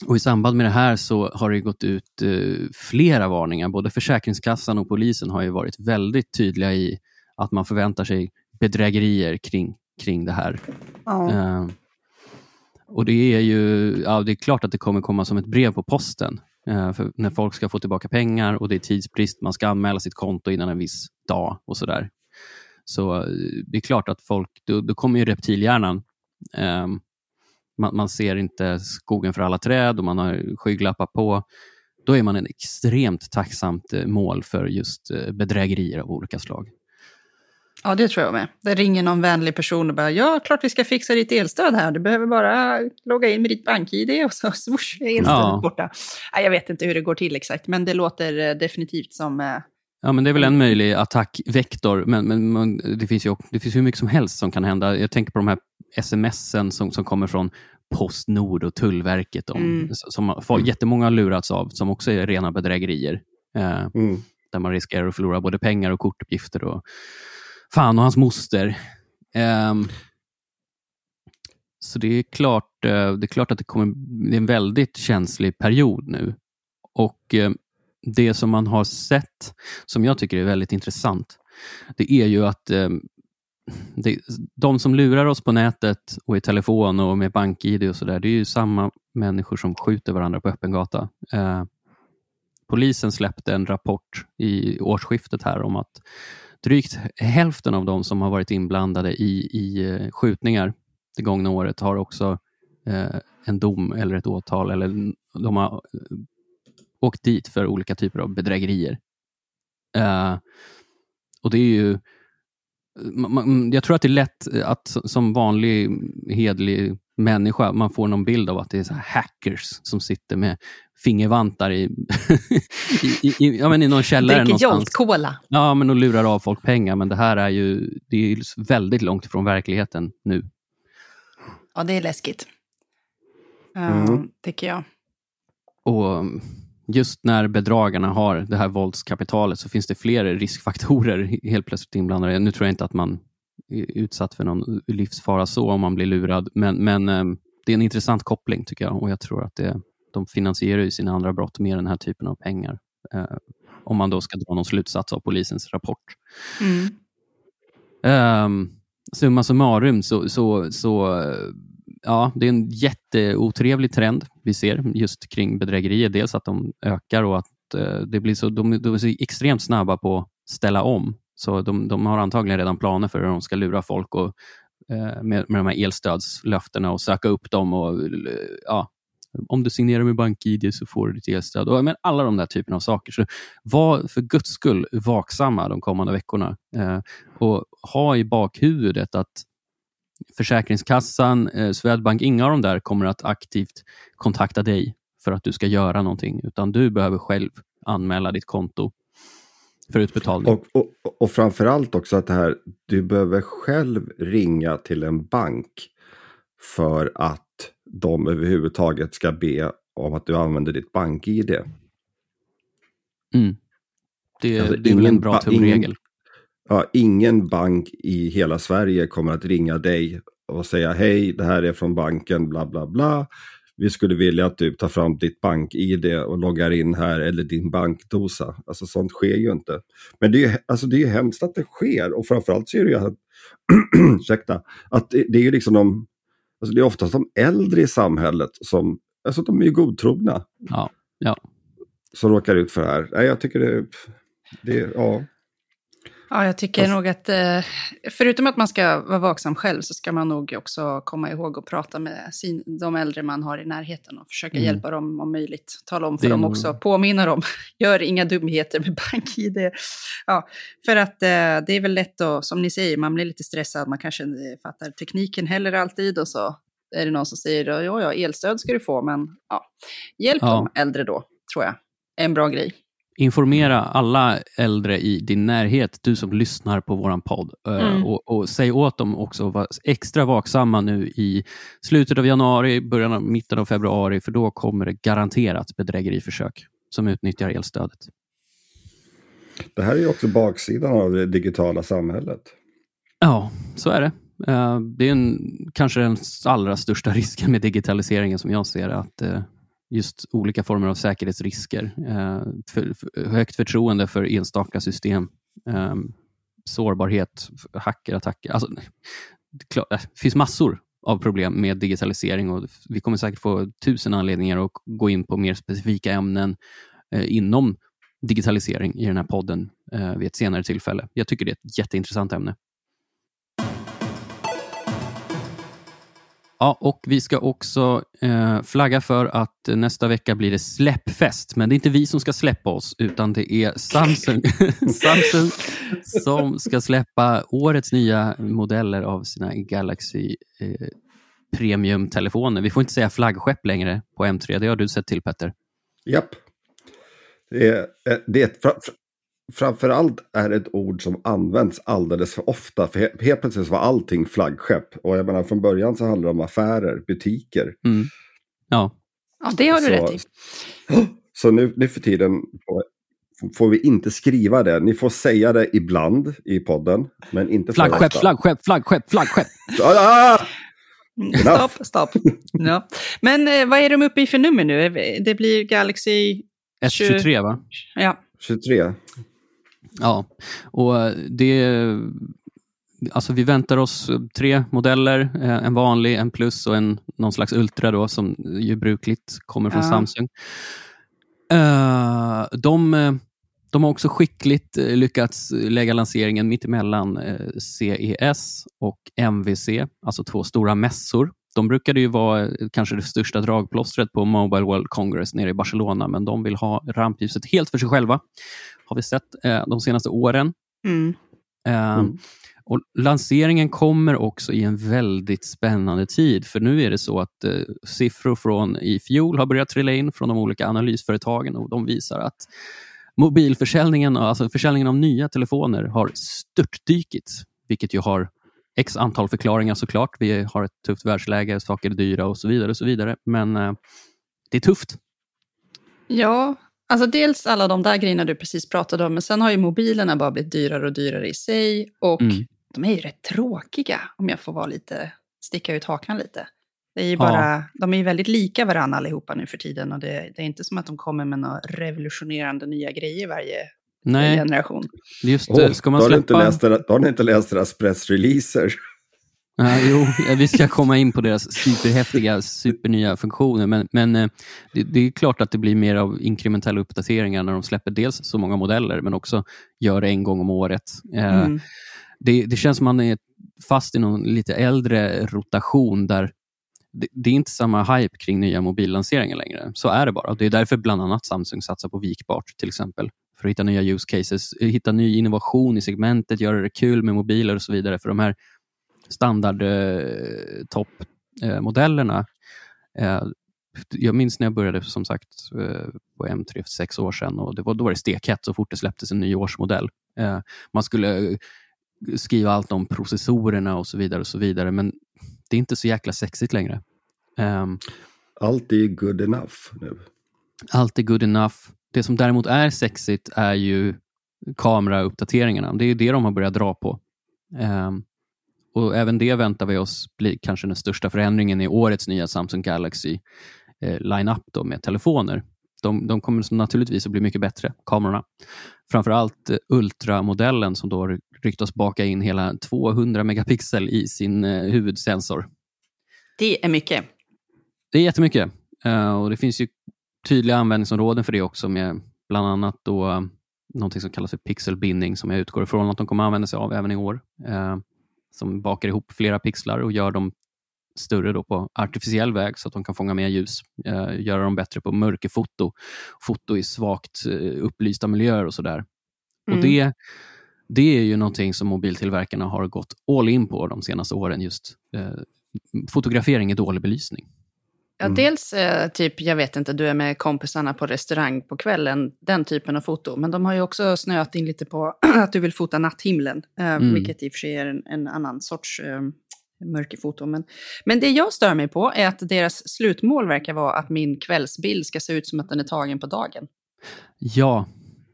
Speaker 1: och I samband med det här så har det gått ut eh, flera varningar. Både Försäkringskassan och polisen har ju varit väldigt tydliga i att man förväntar sig bedrägerier kring, kring det här.
Speaker 2: Ja.
Speaker 1: Eh, och det är ju ja, det är klart att det kommer komma som ett brev på posten. eh, för när folk ska få tillbaka pengar och det är tidsbrist, man ska anmäla sitt konto innan en viss dag och sådär. Så eh, det är klart att folk, då, då kommer ju reptilhjärnan. Man, man ser inte skogen för alla träd och man har skygglappar på. Då är man en extremt tacksamt eh, mål för just eh, bedrägerier av olika slag.
Speaker 2: ja, det tror jag med. Det ringer någon vänlig person och bara, ja, klart vi ska fixa ditt elstöd här. Du behöver bara logga in med ditt bank-id och så swoosh, är elstödet
Speaker 1: Ja.
Speaker 2: borta. Jag vet inte hur det går till exakt, men det låter eh, definitivt som...
Speaker 1: Ja, men det är väl en möjlig attackvektor, men, men, men det finns ju det finns hur mycket som helst som kan hända. Jag tänker på de här smsen som, som kommer från Postnord och Tullverket, om,
Speaker 2: Mm.
Speaker 1: som folk, jättemånga har lurats av, som också är rena bedrägerier. Eh,
Speaker 3: Mm.
Speaker 1: där man riskerar att förlora både pengar och kortuppgifter. Och, fan och hans moster. Ehm, så det är klart, eh, det är klart att det, kommer, det är en väldigt känslig period nu. Och eh, det som man har sett, som jag tycker är väldigt intressant, det är ju att eh, det, de som lurar oss på nätet och i telefon och med bank-id och sådär, det är ju samma människor som skjuter varandra på öppen gata. Eh, polisen släppte en rapport i årsskiftet här om att drygt hälften av de som har varit inblandade i, i eh, skjutningar det gångna året har också eh, en dom eller ett åtal eller de har eh, åkt dit för olika typer av bedrägerier. Eh, och det är ju jag tror att det är lätt att s- som vanlig hedlig människa, man får någon bild av att det är så här hackers som sitter med fingervantar i, i, i, i, ja, men i någon källare
Speaker 2: Dricker
Speaker 1: någonstans.
Speaker 2: Jolt-Cola.
Speaker 1: Ja, men och lurar av folk pengar. Men det här är ju det är ju väldigt långt ifrån verkligheten nu.
Speaker 2: Ja, det är läskigt. Eh,
Speaker 3: Mm.
Speaker 2: Tycker jag.
Speaker 1: Och just när bedragarna har det här våldskapitalet så finns det fler riskfaktorer helt plötsligt inblandade. Nu tror jag inte att man är utsatt för någon livsfara så om man blir lurad, men, men eh, det är en intressant koppling tycker jag och jag tror att det, de finansierar ju sina andra brott med den här typen av pengar. Eh, om man då ska dra någon slutsats av polisens rapport.
Speaker 2: Mm.
Speaker 1: Um, summa summarum så, så, så ja, det är en jätteotrevlig trend vi ser just kring bedrägerier. Dels att de ökar och att eh, det blir så, de, de är så extremt snabba på att ställa om. Så de, de har antagligen redan planer för hur de ska lura folk och, eh, med, med de här elstödslöftena och söka upp dem. Och, ja, om du signerar med BankID så får du ditt elstöd. Och, men alla de där typerna av saker. Så var för guds skull vaksamma de kommande veckorna. Eh, och ha i bakhuvudet att Försäkringskassan, eh, Swedbank, inga av de där kommer att aktivt kontakta dig för att du ska göra någonting, utan du behöver själv anmäla ditt konto för utbetalning.
Speaker 3: Och, och, och framförallt också att det här, du behöver själv ringa till en bank för att de överhuvudtaget ska be om att du använder ditt bank-id.
Speaker 1: Mm. Det,
Speaker 3: Alltså,
Speaker 1: det är väl en bra tumregel.
Speaker 3: Ja, ingen bank i hela Sverige kommer att ringa dig och säga hej, det här är från banken, bla bla bla. Vi skulle vilja att du tar fram ditt bank-id och loggar in här eller din bankdosa. Alltså sånt sker ju inte. Men det är ju alltså, det är hemskt att det sker och framförallt så är det ju att, ursäkta, att det, det är ju liksom de, alltså det är oftast de äldre i samhället som, alltså de är ju godtrogna
Speaker 1: Ja, ja.
Speaker 3: som råkar ut för det här. Nej, jag tycker det, det ja.
Speaker 2: Ja, jag tycker nog att eh, förutom att man ska vara vaksam själv så ska man nog också komma ihåg att prata med sin, de äldre man har i närheten och försöka
Speaker 1: Mm.
Speaker 2: hjälpa dem om möjligt. Tala om för dem också, påminna dem, gör inga dumheter med bank-id. Ja, för att eh, det är väl lätt att, som ni säger, man blir lite stressad, man kanske inte fattar tekniken heller alltid och så är det någon som säger ja, ja, elstöd ska du få, men ja, hjälp
Speaker 1: Ja.
Speaker 2: de äldre då, tror jag. är En bra grej.
Speaker 1: Informera alla äldre i din närhet, du som lyssnar på våran podd. Eh,
Speaker 2: Mm.
Speaker 1: Och, och säg åt dem också att vara extra vaksamma nu i slutet av januari, början av mitten av februari, för då kommer det garanterat bedrägeriförsök som utnyttjar elstödet.
Speaker 3: Det här är ju också baksidan av det digitala samhället.
Speaker 1: Ja, så är det. Eh, Det är en, kanske den allra största risken med digitaliseringen som jag ser att eh, just olika former av säkerhetsrisker, eh, för, för, högt förtroende för enstaka system, eh, sårbarhet, hackerattacker. Alltså, det, eh, det finns massor av problem med digitalisering och vi kommer säkert få tusen anledningar att gå in på mer specifika ämnen eh, inom digitalisering i den här podden eh, vid ett senare tillfälle. Jag tycker det är ett jätteintressant ämne. Ja, och vi ska också eh, flagga för att nästa vecka blir det släppfest. Men det är inte vi som ska släppa oss, utan det är Samsung, Samsung som ska släppa årets nya modeller av sina Galaxy eh, Premium-telefoner. Vi får inte säga flaggskepp längre på M3. Det har du sett till, Petter.
Speaker 3: Japp. Det är, eh, det är ett, framförallt är ett ord som används alldeles för ofta. För he- helt plötsligt var allting flaggskepp. Och jag menar från början så handlar det om affärer, butiker.
Speaker 1: Mm. Ja,
Speaker 2: Ja, det har du
Speaker 3: Så-
Speaker 2: rätt i.
Speaker 3: Så nu, nu för tiden får, vi inte skriva det. Ni får säga det ibland i podden, men inte för
Speaker 1: flaggskepp,
Speaker 3: ofta.
Speaker 1: flaggskepp, flaggskepp, flaggskepp.
Speaker 3: Ah!
Speaker 2: Mm. Stopp, stopp. Ja. Men eh, vad är de uppe i för nummer nu? Det blir Galaxy...
Speaker 1: S23, va?
Speaker 2: Ja,
Speaker 3: 23.
Speaker 1: Ja, och det... Alltså vi väntar oss tre modeller, eh, en vanlig, en plus och en någon slags ultra då, som ju brukligt kommer från
Speaker 2: Ja.
Speaker 1: Samsung. Eh, de, eh, de har också skickligt eh, lyckats lägga lanseringen mittemellan eh, CES och MVC, alltså två stora mässor. De brukade ju vara kanske det största dragplåstret på Mobile World Congress nere i Barcelona, men de vill ha rampljuset helt för sig själva, har vi sett eh, de senaste åren.
Speaker 2: mm.
Speaker 1: Eh,
Speaker 3: Mm.
Speaker 1: Och Lanseringen kommer också i en väldigt spännande tid, för nu är det så att eh, siffror från i fjol har börjat trilla in från de olika analysföretagen och de visar att mobilförsäljningen, alltså försäljningen av nya telefoner har störtdykit, vilket ju har x antal förklaringar såklart. Vi har ett tufft världsläge, saker är dyra och så vidare. och så vidare. Men eh, det är tufft.
Speaker 2: ja, alltså dels alla de där grejerna du precis pratade om, men sen har ju mobilerna bara blivit dyrare och dyrare i sig. Och
Speaker 1: Mm.
Speaker 2: de är ju rätt tråkiga, om jag får vara lite, sticka ut hakan lite. Det är ju
Speaker 1: Ja.
Speaker 2: bara, De är ju väldigt lika varandra allihopa nu för tiden och det, det är inte som att de kommer med några revolutionerande nya grejer varje
Speaker 1: Nej,
Speaker 2: generation.
Speaker 1: just eh, ska man
Speaker 3: då, har du inte
Speaker 1: släppa...
Speaker 3: läst deras, då har ni inte läst deras pressreleaser.
Speaker 1: Ja, jo, vi ska komma in på deras superhäftiga, supernya funktioner. Men, men eh, det, det är klart att det blir mer av inkrementella uppdateringar när de släpper dels så många modeller, men också gör det en gång om året. Eh,
Speaker 2: Mm.
Speaker 1: det, det känns som man är fast i någon lite äldre rotation där det, det är inte samma hype kring nya mobillanseringar längre. Så är det bara. Det är därför bland annat Samsung satsar på vikbart till exempel. För att hitta nya use cases, hitta ny innovation i segmentet, göra det kul med mobiler och så vidare. För de här standard eh, toppmodellerna. Eh, jag minns när jag började som sagt eh, på M3 för sex år sedan och det var, då var det stekhett så fort det släpptes en ny årsmodell. Eh, man skulle skriva allt om processorerna och så vidare och så vidare men det är inte så jäkla sexigt längre. Um,
Speaker 3: allt är good enough nu.
Speaker 1: Allt är good enough. Det som däremot är sexigt är ju kamerauppdateringarna. Det är det de har börjat dra på. Um, och Även det väntar vi oss bli kanske den största förändringen i årets nya Samsung Galaxy eh, line-up med telefoner. De, de, kommer naturligtvis att bli mycket bättre, kamerorna. Framförallt eh, Ultra-modellen som då ryktas baka in hela 200 megapixel i sin eh, huvudsensor.
Speaker 2: Det är mycket.
Speaker 1: Det är jättemycket. Uh, och det finns ju tydliga användningsområden för det också med bland annat då uh, någonting som kallas för pixelbindning som jag utgår ifrån att de kommer använda sig av även i år. Uh, som bakar ihop flera pixlar och gör dem större då på artificiell väg så att de kan fånga mer ljus. Uh, göra dem bättre på mörkerfoto, foto i svagt uh, upplysta miljöer och sådär. Mm. Och det, det är ju någonting som mobiltillverkarna har gått all in på de senaste åren, just uh, fotografering i dålig belysning.
Speaker 2: Ja, mm. dels eh, typ, jag vet inte, du är med kompisarna på restaurang på kvällen, den typen av foto. Men de har ju också snöat in lite på att du vill fota natthimlen, eh, mm. vilket i och för sig är en, en annan sorts eh, mörkerfoto. Men, men det jag stör mig på är att deras slutmål verkar vara att min kvällsbild ska se ut som att den är tagen på dagen.
Speaker 1: Ja.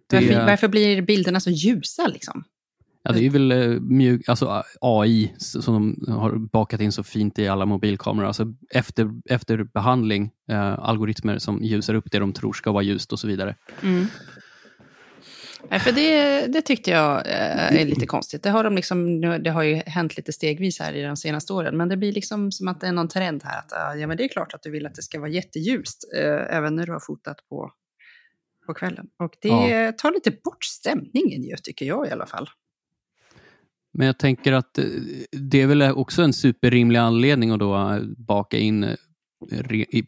Speaker 2: Det... Varför, varför blir bilderna så ljusa liksom?
Speaker 1: Ja, det är väl eh, mjuk, alltså AI som de har bakat in så fint i alla mobilkameror. Alltså efter, efter behandling, eh, algoritmer som ljusar upp det de tror ska vara ljust och så vidare. Mm.
Speaker 2: Ja, för det, det tyckte jag eh, är lite konstigt. Det har, de liksom, det har ju hänt lite stegvis här i de senaste åren, men det blir liksom som att det är någon trend här. Att, ja, men det är klart att du vill att det ska vara jätteljust, eh, även när du har fotat på, på kvällen. Och det ja. tar lite bort stämningen ju, tycker jag i alla fall.
Speaker 1: Men jag tänker att eh, det är väl också en superrimlig anledning att då eh, baka in eh,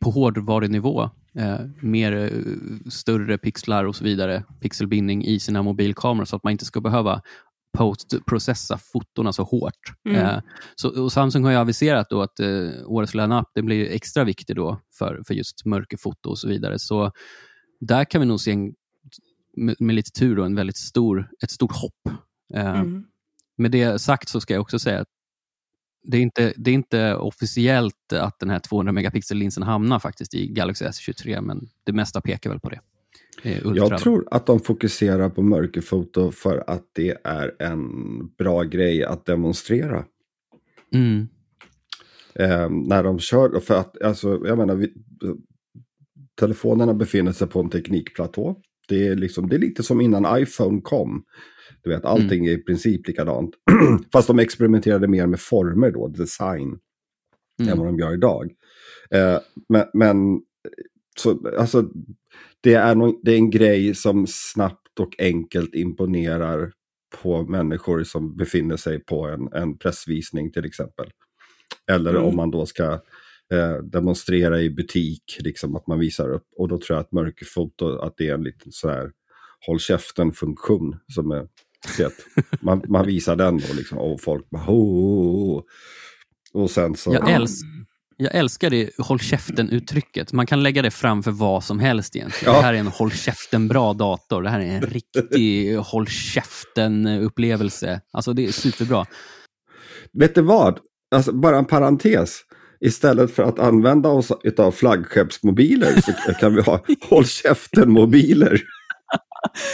Speaker 1: på hårdvarunivå mer större pixlar och så vidare, pixelbindning i sina mobilkameror så att man inte ska behöva postprocessa fotona så hårt. Mm. så, Samsung har ju aviserat då att eh, årets line-up blir extra viktig då för, för just mörkerfoto och så vidare. Så där kan vi nog se en, med, med lite tur då, en väldigt stor, ett stort hopp. mm. Med det sagt så ska jag också säga att det är inte, det är inte officiellt att den här 200 megapixel-linsen hamnar faktiskt i Galaxy S23, men det mesta pekar väl på det.
Speaker 3: Jag tror att de fokuserar på mörkerfoto för att det är en bra grej att demonstrera. Mm. Eh, när de kör, för att alltså, jag menar, vi, telefonerna befinner sig på en teknikplatå. Det är, liksom, det är lite som innan iPhone kom. Du vet, allting mm. är i princip likadant. Fast de experimenterade mer med former då, design, mm. än vad de gör idag. Eh, men, men så, alltså, det, är no det är en grej som snabbt och enkelt imponerar på människor som befinner sig på en, en pressvisning till exempel. Eller mm. om man då ska eh, demonstrera i butik, liksom att man visar upp. Och då tror jag att mörkerfoto, att det är en liten så här håll käften-funktion som är man, man visar den då liksom, och folk bara oh, Och sen så...
Speaker 1: Jag, äls jag älskar det håll käften-uttrycket. Man kan lägga det framför vad som helst egentligen. Ja. Det här är en håll käften-bra dator. Det här är en riktig håll käften-upplevelse. Alltså det är superbra.
Speaker 3: Vet du vad? Alltså, bara en parentes. Istället för att använda oss av flaggskeppsmobiler så kan vi ha håll käften-mobiler.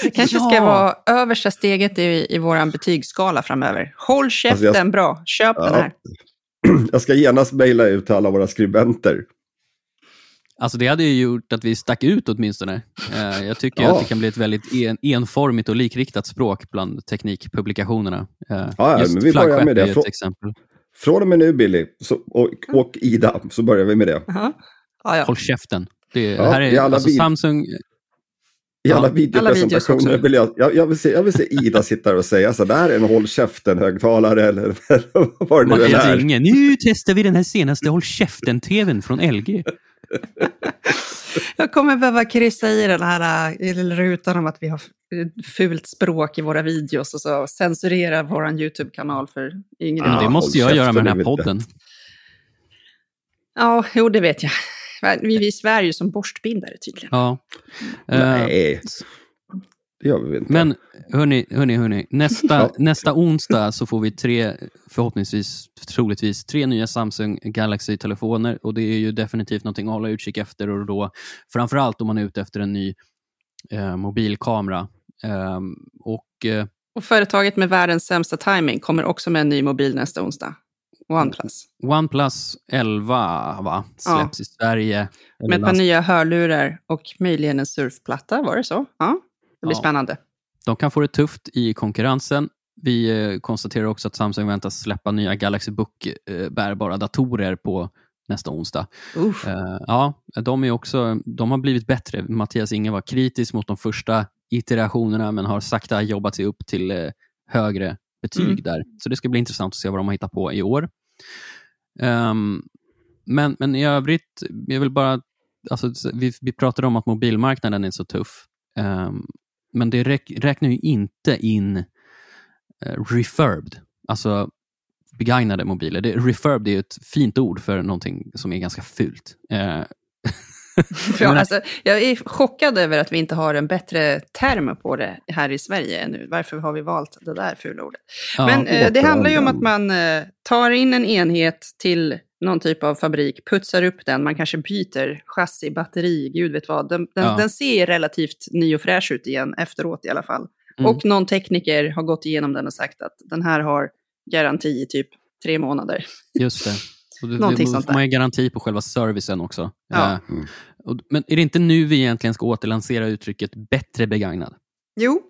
Speaker 2: Det kanske ja. ska vara översta steget i, i vår betygsskala framöver. Håll käften alltså jag, bra, köp ja, den här.
Speaker 3: Jag ska genast mejla ut till alla våra skribenter.
Speaker 1: Alltså det hade ju gjort att vi stack ut åtminstone. Eh, jag tycker ja. att det kan bli ett väldigt en, enformigt och likriktat språk bland teknikpublikationerna.
Speaker 3: Eh, ja, Just men vi börjar med det. ett exempel. Från och med nu Billy så, och, och, Ida så börjar vi med det. Uh
Speaker 2: -huh. ah, ja.
Speaker 1: Håll käften. Det, här är, alltså, Samsung,
Speaker 3: i alla videopresentationer vill jag, jag, jag, vill se, jag vill se Ida sitta och säga så där är en håll käften-högtalare eller, vad det nu är.
Speaker 1: Nu testar vi den här senaste håll käften-tvn från LG.
Speaker 2: Jag kommer behöva kryssa i den här i rutan om att vi har fult språk i våra videos och så censurera vår YouTube-kanal för yngre.
Speaker 1: Ja, det måste jag göra med den här podden.
Speaker 2: Ja, jo, det vet jag. Vi, vi svär ju som borstbindare tydligen.
Speaker 1: Ja.
Speaker 3: Nej, uh, det gör vi inte.
Speaker 1: Men hörni, hörni, hörni. Nästa, ja. nästa onsdag så får vi tre, förhoppningsvis, troligtvis, tre nya Samsung Galaxy-telefoner. Och det är ju definitivt någonting att hålla utkik efter. Och då, framförallt om man är ute efter en ny eh, mobilkamera. Eh, och, eh,
Speaker 2: och företaget med världens sämsta timing kommer också med en ny mobil nästa onsdag. OnePlus.
Speaker 1: OnePlus 11 va? släpps ja. i Sverige.
Speaker 2: Med ett par nya hörlurar och möjligen en surfplatta, var det så? Ja, det blir ja. spännande.
Speaker 1: De kan få det tufft i konkurrensen. Vi eh, konstaterar också att Samsung väntas släppa nya Galaxy Book eh, datorer på nästa onsdag. Uh. ja, de, är också, de har blivit bättre. Mattias Inge var kritisk mot de första iterationerna men har sakta jobbat sig upp till högre betyg mm. där. Så det ska bli intressant att se vad de har hittat på i år. Um, men, men i övrigt, jag vill bara... Alltså, vi, vi pratade om att mobilmarknaden är så tuff. Um, men det räk, räknar ju inte in uh, refurbed, alltså begagnade mobiler. Det, refurbed är ett fint ord för någonting som är ganska fult. Uh,
Speaker 2: ja, alltså, jag är chockad över att vi inte har en bättre term på det här i Sverige nu. Varför har vi valt det där fula ordet? Ja, Men eh, det handlar ju om att man eh, tar in en enhet till någon typ av fabrik, putsar upp den, man kanske byter chassi, batteri, gud vet vad. Den, den, ja. den ser relativt ny och fräsch ut igen efteråt i alla fall. Mm. Och någon tekniker har gått igenom den och sagt att den här har garanti i typ tre månader.
Speaker 1: Just det. Och det, Någonting sånt där. Man har garanti på själva servicen också.
Speaker 2: Ja. Uh, mm.
Speaker 1: men är det inte nu vi egentligen ska återlansera uttrycket bättre begagnad?
Speaker 2: Jo,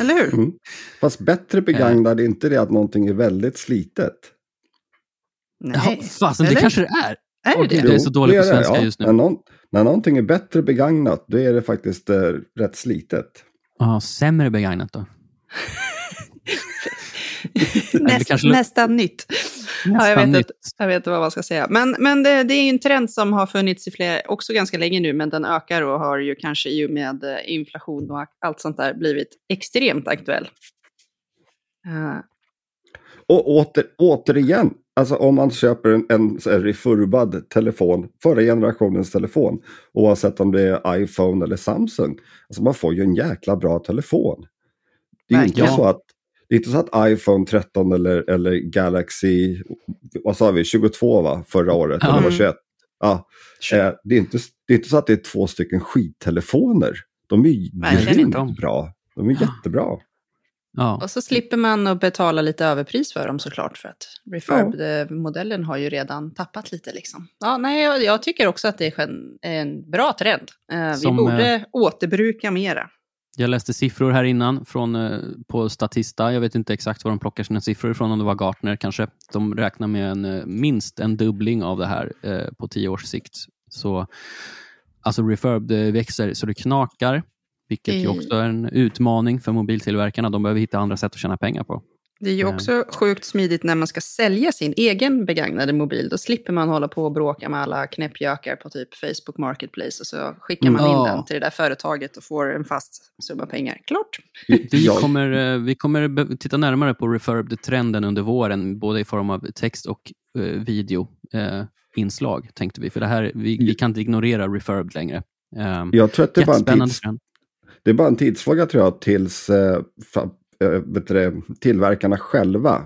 Speaker 2: eller hur? Mm.
Speaker 3: Fast bättre begagnad, är inte det att någonting är väldigt slitet?
Speaker 1: Nej. Ja, fasen, det kanske det är. Är det det? det är så dåligt på svenska ja. just nu.
Speaker 3: När, någon, när någonting är bättre begagnat, då är det faktiskt eh, rätt slitet.
Speaker 1: Ja, sämre begagnat då?
Speaker 2: Näst, kanske... Nästan nytt. Ja, jag, vet inte, jag vet inte vad man ska säga. Men, men det, det, är en trend som har funnits i flera, också ganska länge nu, men den ökar och har ju kanske i och med eh, inflation och allt sånt där blivit extremt aktuell.
Speaker 3: Uh. Och åter, återigen, alltså om man köper en, en refurbad telefon, förra generationens telefon, oavsett om det är iPhone eller Samsung, alltså man får ju en jäkla bra telefon. Det är inte så att det är inte så att iPhone 13 eller, eller Galaxy, vad sa vi, 22 va, förra året, mm. eller var 21. Ja, eh, det, är inte, det är inte så att det är två stycken skittelefoner. De är grymt bra. De är jättebra.
Speaker 2: Ja. Och så slipper man att betala lite överpris för dem såklart, för att Refurb-modellen har ju redan tappat lite. Liksom. Ja, nej, jag, jag tycker också att det är en, en bra trend. Eh, vi borde eh, återbruka mera.
Speaker 1: Jag läste siffror här innan från, eh, på Statista. Jag vet inte exakt var de plockar sina siffror ifrån, om det var Gartner kanske. De räknar med en, eh, minst en dubbling av det här eh, på tio års sikt. Så, alltså refurb det växer så det knakar, vilket mm. också är en utmaning för mobiltillverkarna. De behöver hitta andra sätt att tjäna pengar på.
Speaker 2: Det är ju också sjukt smidigt när man ska sälja sin egen begagnade mobil. Då slipper man hålla på och bråka med alla knäppjökar på typ Facebook Marketplace. Och så skickar man in den till det där företaget och får en fast summa pengar. Klart!
Speaker 1: Vi kommer, eh, vi kommer titta närmare på refurbed-trenden under våren, både i form av text och uh, video. Uh, inslag tänkte vi, för det här, vi, vi kan inte ignorera refurbed längre.
Speaker 3: Um, jag tror att det är, bara en tids, det är bara en tidsfråga tror jag tills uh, äh, tillverkarna själva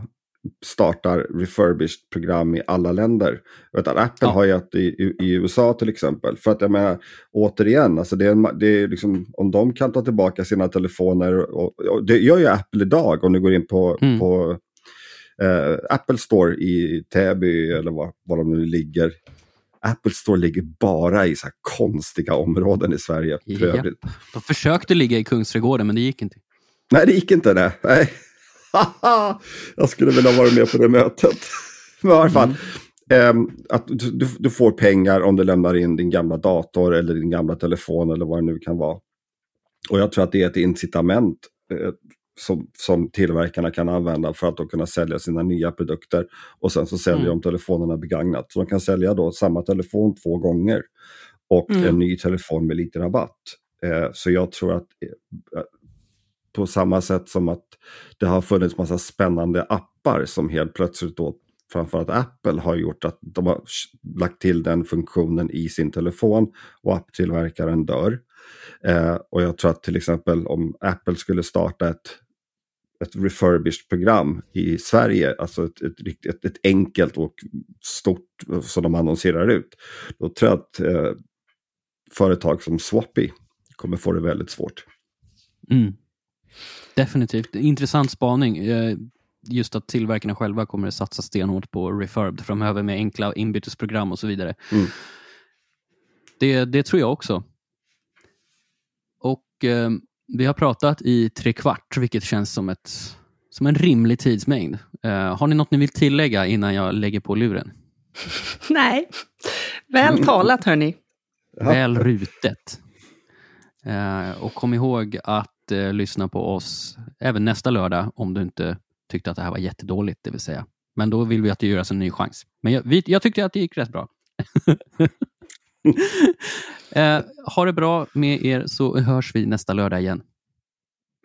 Speaker 3: startar refurbished program i alla länder. vet att Apple ja. har ju ett i, i, i, USA till exempel. För att jag menar, återigen, alltså det är, det är liksom, om de kan ta tillbaka sina telefoner, och, och det gör ju Apple idag om du går in på, mm. på eh, Apple Store i Täby eller var, var de nu ligger. Apple Store ligger bara i så konstiga områden i Sverige. Ja.
Speaker 1: De försökte ligga i Kungsträdgården men det gick inte.
Speaker 3: Nej, det gick inte det. Nej. jag skulle vilja vara med på det mötet. Men i alla fall, mm. eh, att du, du, får pengar om du lämnar in din gamla dator eller din gamla telefon eller vad det nu kan vara. Och jag tror att det är ett incitament eh, som, som tillverkarna kan använda för att då kunna sälja sina nya produkter. Och sen så säljer mm. de telefonerna begagnat. Så de kan sälja då samma telefon två gånger. och mm. en ny telefon med lite rabatt. Eh, så jag tror att eh, på samma sätt som att det har funnits massa spännande appar som helt plötsligt då framförallt Apple har gjort att de har lagt till den funktionen i sin telefon och apptillverkaren dör. Eh, och jag tror att till exempel om Apple skulle starta ett, ett refurbished-program i Sverige, alltså ett, ett, ett, ett, enkelt och stort som de annonserar ut, då tror jag att eh, företag som Swappy kommer få det väldigt svårt.
Speaker 1: Mm. Definitivt. Intressant spaning. Eh, just att tillverkarna själva kommer att satsa stenhårt på refurbed framöver med enkla inbytesprogram och så vidare. Mm. Det, det tror jag också. Och eh, vi har pratat i tre kvart, vilket känns som, ett, som en rimlig tidsmängd. Eh, har ni något ni vill tillägga innan jag lägger på luren?
Speaker 2: Nej, väl talat hörni.
Speaker 1: Väl rutet. Eh, och kom ihåg att eh, lyssna på oss även nästa lördag om du inte tyckte att det här var jättedåligt, det vill säga. Men då vill vi att det görs en ny chans. Men jag, vi, jag tyckte att det gick rätt bra. eh, ha det bra med er så hörs vi nästa lördag igen.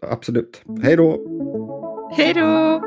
Speaker 3: Absolut. Hej då!
Speaker 2: Hej då!